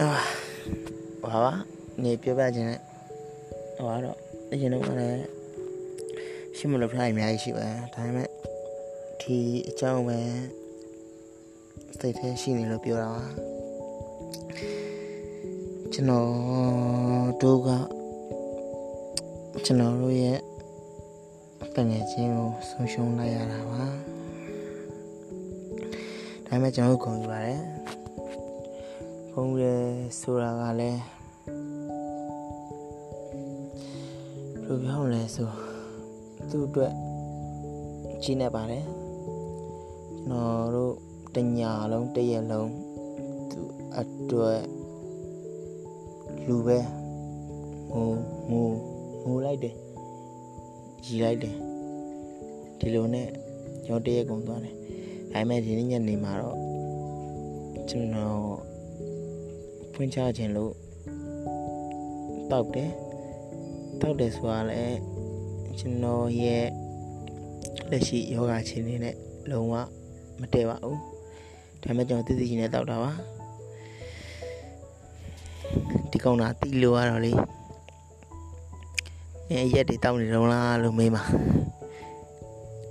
အာဟာပါနေပြောပြခြင်းနဲ့ဟိုကတော့အရင်တော့လည်းရှိမလို့ဖလိုက်အများကြီးရှိပါဒါပေမဲ့ဒီအကြောင်းပဲစိတ်ထဲရှိနေလို့ပြောတာပါကျွန်တော်တို့ကကျွန်တော်တို့ရဲ့တငယ်ချင်းကိုဆုံးရှုံးလိုက်ရတာပါဒါပေမဲ့ကျွန်တော်တို့ဂုဏ်ယူပါတယ် ဂုဏ်ရဆိုတာကလည်းဘယ်လိုပြောလဲဆိုသူ့အတွက်ကြီးနေပါတယ်ကျွန်တော်တို့တညာလုံးတရက်လုံးသူ့အတွက်လူပဲငိုငိုငိုလိုက်တယ်ရီလိုက်တယ်ဒီလိုနဲ့ကျွန်တော်တရက်ကုန်သွားတယ်ဒါပေမဲ့ဒီနေ့ညနေမှာတော့ကျွန်တော် ဖွင့်ချခြင်းလို့တောက်တယ်တောက်တယ်ဆိုတာလည်းကျွန်တော်ရဲ့လက်ရှိယောဂချင်းနေနဲ့လုံးဝမတည့်ပါဘူးဒါပေမဲ့ကျွန်တော်သိသိချင်းနဲ့တောက်တာပါဒီကောင်တာတီလို့ရတော့လေအဲရက်တွေတောက်နေတော့လားလို့မေးပါ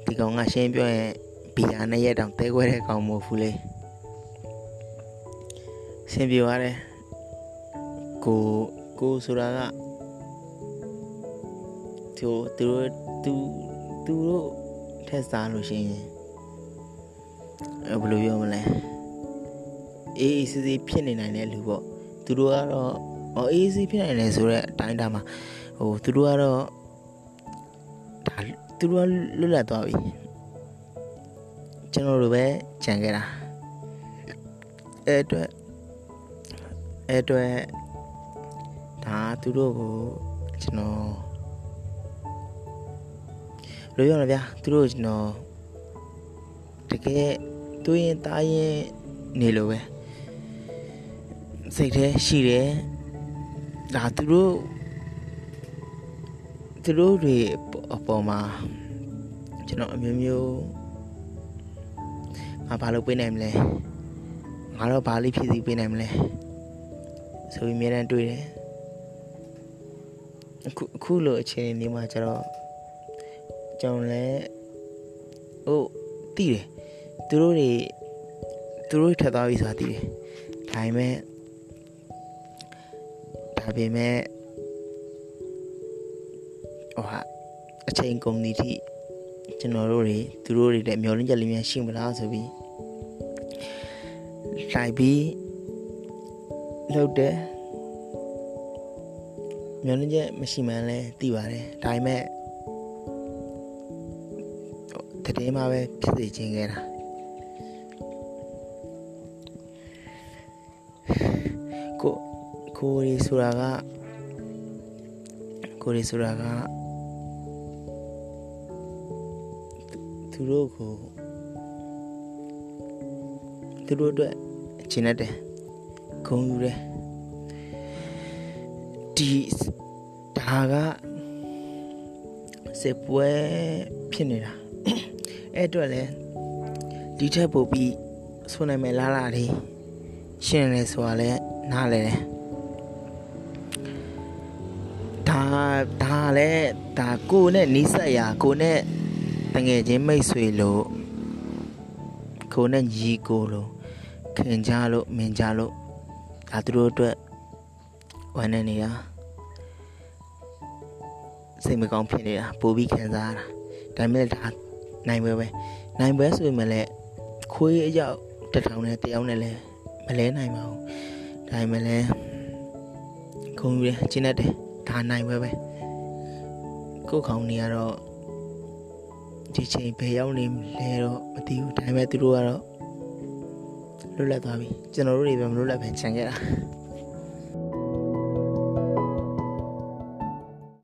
ဒီကောင်ကရှင်းပြောရင်ဘီယာနဲ့ရက်တောင်တဲခွဲတဲ့ကောင်မဟုတ်ဘူးလေရှင်းပြရတယ် ကိုကိုဆိုတာကသူသူတို့သူသူတို့ထက်စားလို့ရှိရင်ဘယ်လိုပြောမလဲအေးအေးစစ်စစ်ဖြစ်နေနိုင်တဲ့လူပေါ့သူတို့ကတော့အော်အေးစစ်ဖြစ်နိုင်တယ်ဆိုတော့အတိုင်းတာမှာဟိုသူတို့ကတော့ဒါသူတို့ကလွတ်လပ်သွားပြီကျွန်တော်တို့ပဲကြံခဲ့တာအဲ့အတွက်အဲ့အတွက် ဒါသူတို့ကိုကျွန်တော်လိုရရဗျာသူတို့ကျွန်တော်တကယ်သူရင်တားရင်နေလို့ပဲစိတ်ထဲရှိတယ်ဒါသူတို့သူတို့တွေအပေါ်မှာကျွန်တော်အမျိုးမျိုးငါဘာလုပ်ပေးနိုင်မလဲငါတော့ဘာလေးဖြည့်ဆည်းပေးနိုင်မလဲဆိုပြီးအများတန်းတွေ့တယ် အခုအခုလိုအခြေအနေမှာကျတော့ကျွန်တော်လည်းဟုတ်တည်တယ်သူတို့တွေသူတို့ထက်သွားပြီဆိုတာတည်တယ်ဒါပေမဲ့ဒါပေမဲ့ဟိုဟာအချိန်ကုန်သည်ထိကျွန်တော်တို့တွေသူတို့တွေလည်းမျောလင်းချက်လေးများရှိမလားဆိုပြီးလိုက်ပြီးလှုပ်တယ် မျောလင်းချက်မရှိမှန်းလဲသိပါတယ်ဒါပေမဲ့တည်င်းမှာပဲဖြစ်စေခြင်းခဲ့တာကိုကိုရီဆိုတာကကိုရီဆိုတာကသူတို့ကိုသူတို့အတွက်ရှင်းတဲ့ဂုံယူတယ် ဒီဒါကစစ်ပွဲဖြစ်နေတာအဲ့အတွက်လည်းဒီထက်ပိုပြီးဆွနိုင်မဲ့လားလားလေးရှင်းနေဆိုတာလဲနားလဲတယ်ဒါဒါလည်းဒါကိုနဲ့နီးစပ်ရာကိုနဲ့တငယ်ချင်းမိတ်ဆွေလို့ကိုနဲ့ညီကိုလို့ခင်ကြလို့မင်ကြလို့ဒါသူတို့အတွက်ဝမ်းနေနေတာ စိတ်မကောင်းဖြစ်နေတာပိုပြီးခံစားရတာဒါပေမဲ့ဒါနိုင်ပွဲပဲနိုင်ပွဲဆိုရင်လည်းခွေးအယောက်တထောင်နဲ့တယောက်နဲ့လည်းမလဲနိုင်ပါဘူးဒါပေမဲ့လည်းခုံယူတယ်ကျင်းတတ်တယ်ဒါနိုင်ပွဲပဲကိုခေါင်နေရတော့ဒီချိန်ဘယ်ရောက်နေလဲတော့မသိဘူးဒါပေမဲ့သူတို့ကတော့လွတ်လပ်သွားပြီကျွန်တော်တို့တွေပဲမလွတ်လပ်ပဲခြံခဲ့တာ